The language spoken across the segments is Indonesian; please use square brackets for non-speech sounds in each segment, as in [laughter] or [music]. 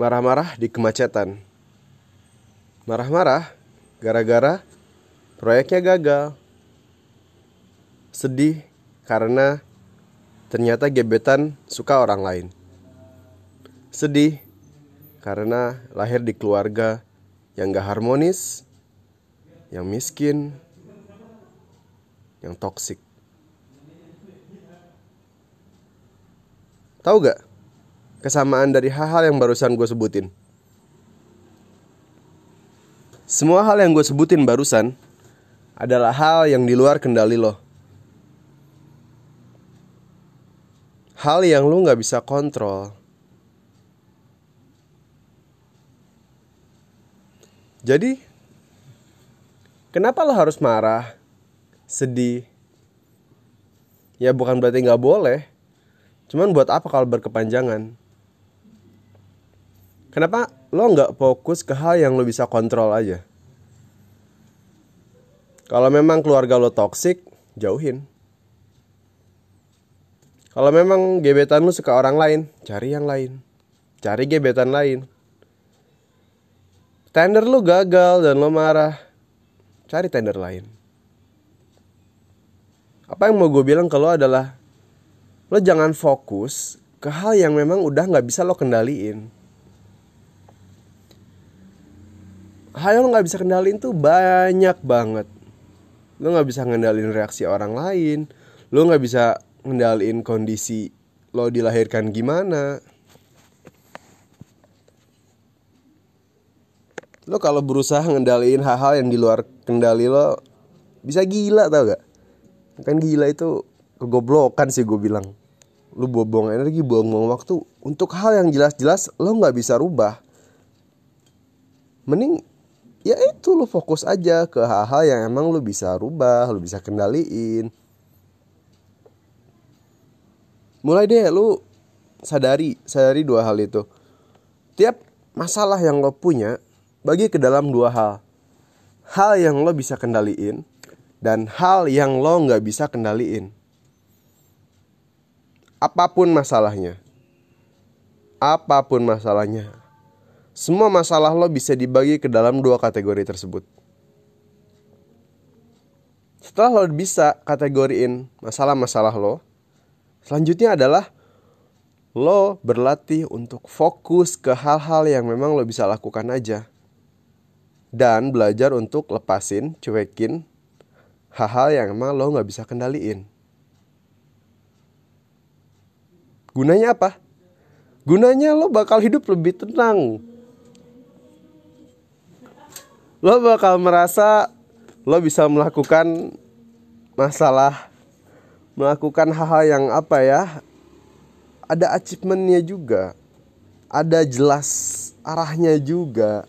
Marah-marah di kemacetan. Marah-marah gara-gara proyeknya gagal. Sedih karena ternyata gebetan suka orang lain. Sedih karena lahir di keluarga yang gak harmonis, yang miskin, yang toksik. Tahu gak kesamaan dari hal-hal yang barusan gue sebutin? Semua hal yang gue sebutin barusan adalah hal yang di luar kendali lo. Hal yang lo gak bisa kontrol. Jadi, kenapa lo harus marah, sedih? Ya bukan berarti gak boleh, Cuman buat apa kalau berkepanjangan? Kenapa lo nggak fokus ke hal yang lo bisa kontrol aja? Kalau memang keluarga lo toksik, jauhin. Kalau memang gebetan lo suka orang lain, cari yang lain. Cari gebetan lain. Tender lo gagal dan lo marah, cari tender lain. Apa yang mau gue bilang ke lo adalah lo jangan fokus ke hal yang memang udah nggak bisa lo kendaliin hal yang lo nggak bisa kendaliin tuh banyak banget. Lo nggak bisa ngendalin reaksi orang lain. Lo nggak bisa ngendaliin kondisi lo dilahirkan gimana. Lo kalau berusaha ngendaliin hal-hal yang di luar kendali lo bisa gila tau gak kan gila itu kegoblokan sih gue bilang. Lu buang energi buang-buang waktu. Untuk hal yang jelas-jelas lo nggak bisa rubah. Mending ya itu lo fokus aja ke hal-hal yang emang lo bisa rubah lo bisa kendaliin mulai deh lu sadari sadari dua hal itu tiap masalah yang lo punya bagi ke dalam dua hal hal yang lo bisa kendaliin dan hal yang lo nggak bisa kendaliin apa pun masalahnya. Apa pun masalahnya. Semua masalah lo bisa dibagi ke dalam dua kategori tersebut. Setelah lo bisa kategoriin masalah-masalah lo, selanjutnya adalah lo berlatih untuk fokus ke hal-hal yang memang lo bisa lakukan aja. Dan belajar untuk lepasin, cuekin hal-hal yang emang lo gak bisa kendaliin. Gunanya apa? Gunanya lo bakal hidup lebih tenang. Lo bakal merasa lo bisa melakukan masalah melakukan hal-hal yang apa ya ada achievementnya juga ada jelas arahnya juga.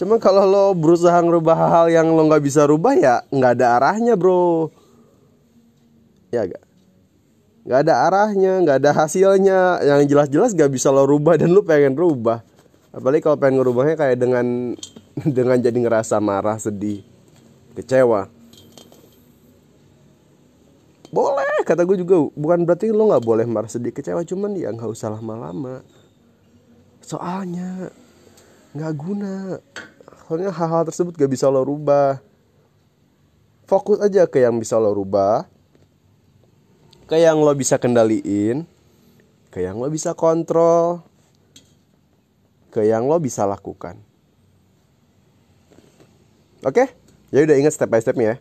Cuma kalau lo berusaha ngerubah hal-hal yang lo nggak bisa rubah ya nggak ada arahnya bro. Ya gak nggak ada arahnya nggak ada hasilnya. Yang jelas-jelas gak bisa lo rubah dan lo pengen rubah. Apalagi kalau pengen ngerubahnya kayak dengan [laughs] dengan jadi ngerasa marah sedih kecewa. Boleh kata gue juga. Bukan berarti lo nggak boleh marah sedih kecewa. Cuman ya nggak usah lama-lama. Soalnya nggak guna. Soalnya hal-hal tersebut gak bisa lo rubah. Fokus aja ke yang bisa lo rubah. Ke yang lo bisa kendaliin, ke yang lo bisa kontrol, ke yang lo bisa lakukan. Oke? Ya udah ingat step by stepnya ya.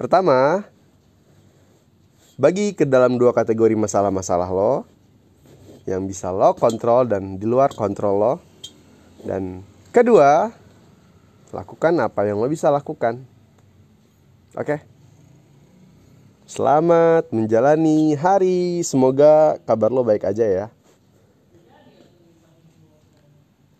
Pertama, bagi ke dalam dua kategori masalah-masalah lo yang bisa lo kontrol dan di luar kontrol lo. Dan kedua, lakukan apa yang lo bisa lakukan. Oke? Selamat menjalani hari. Semoga kabar lo baik aja ya.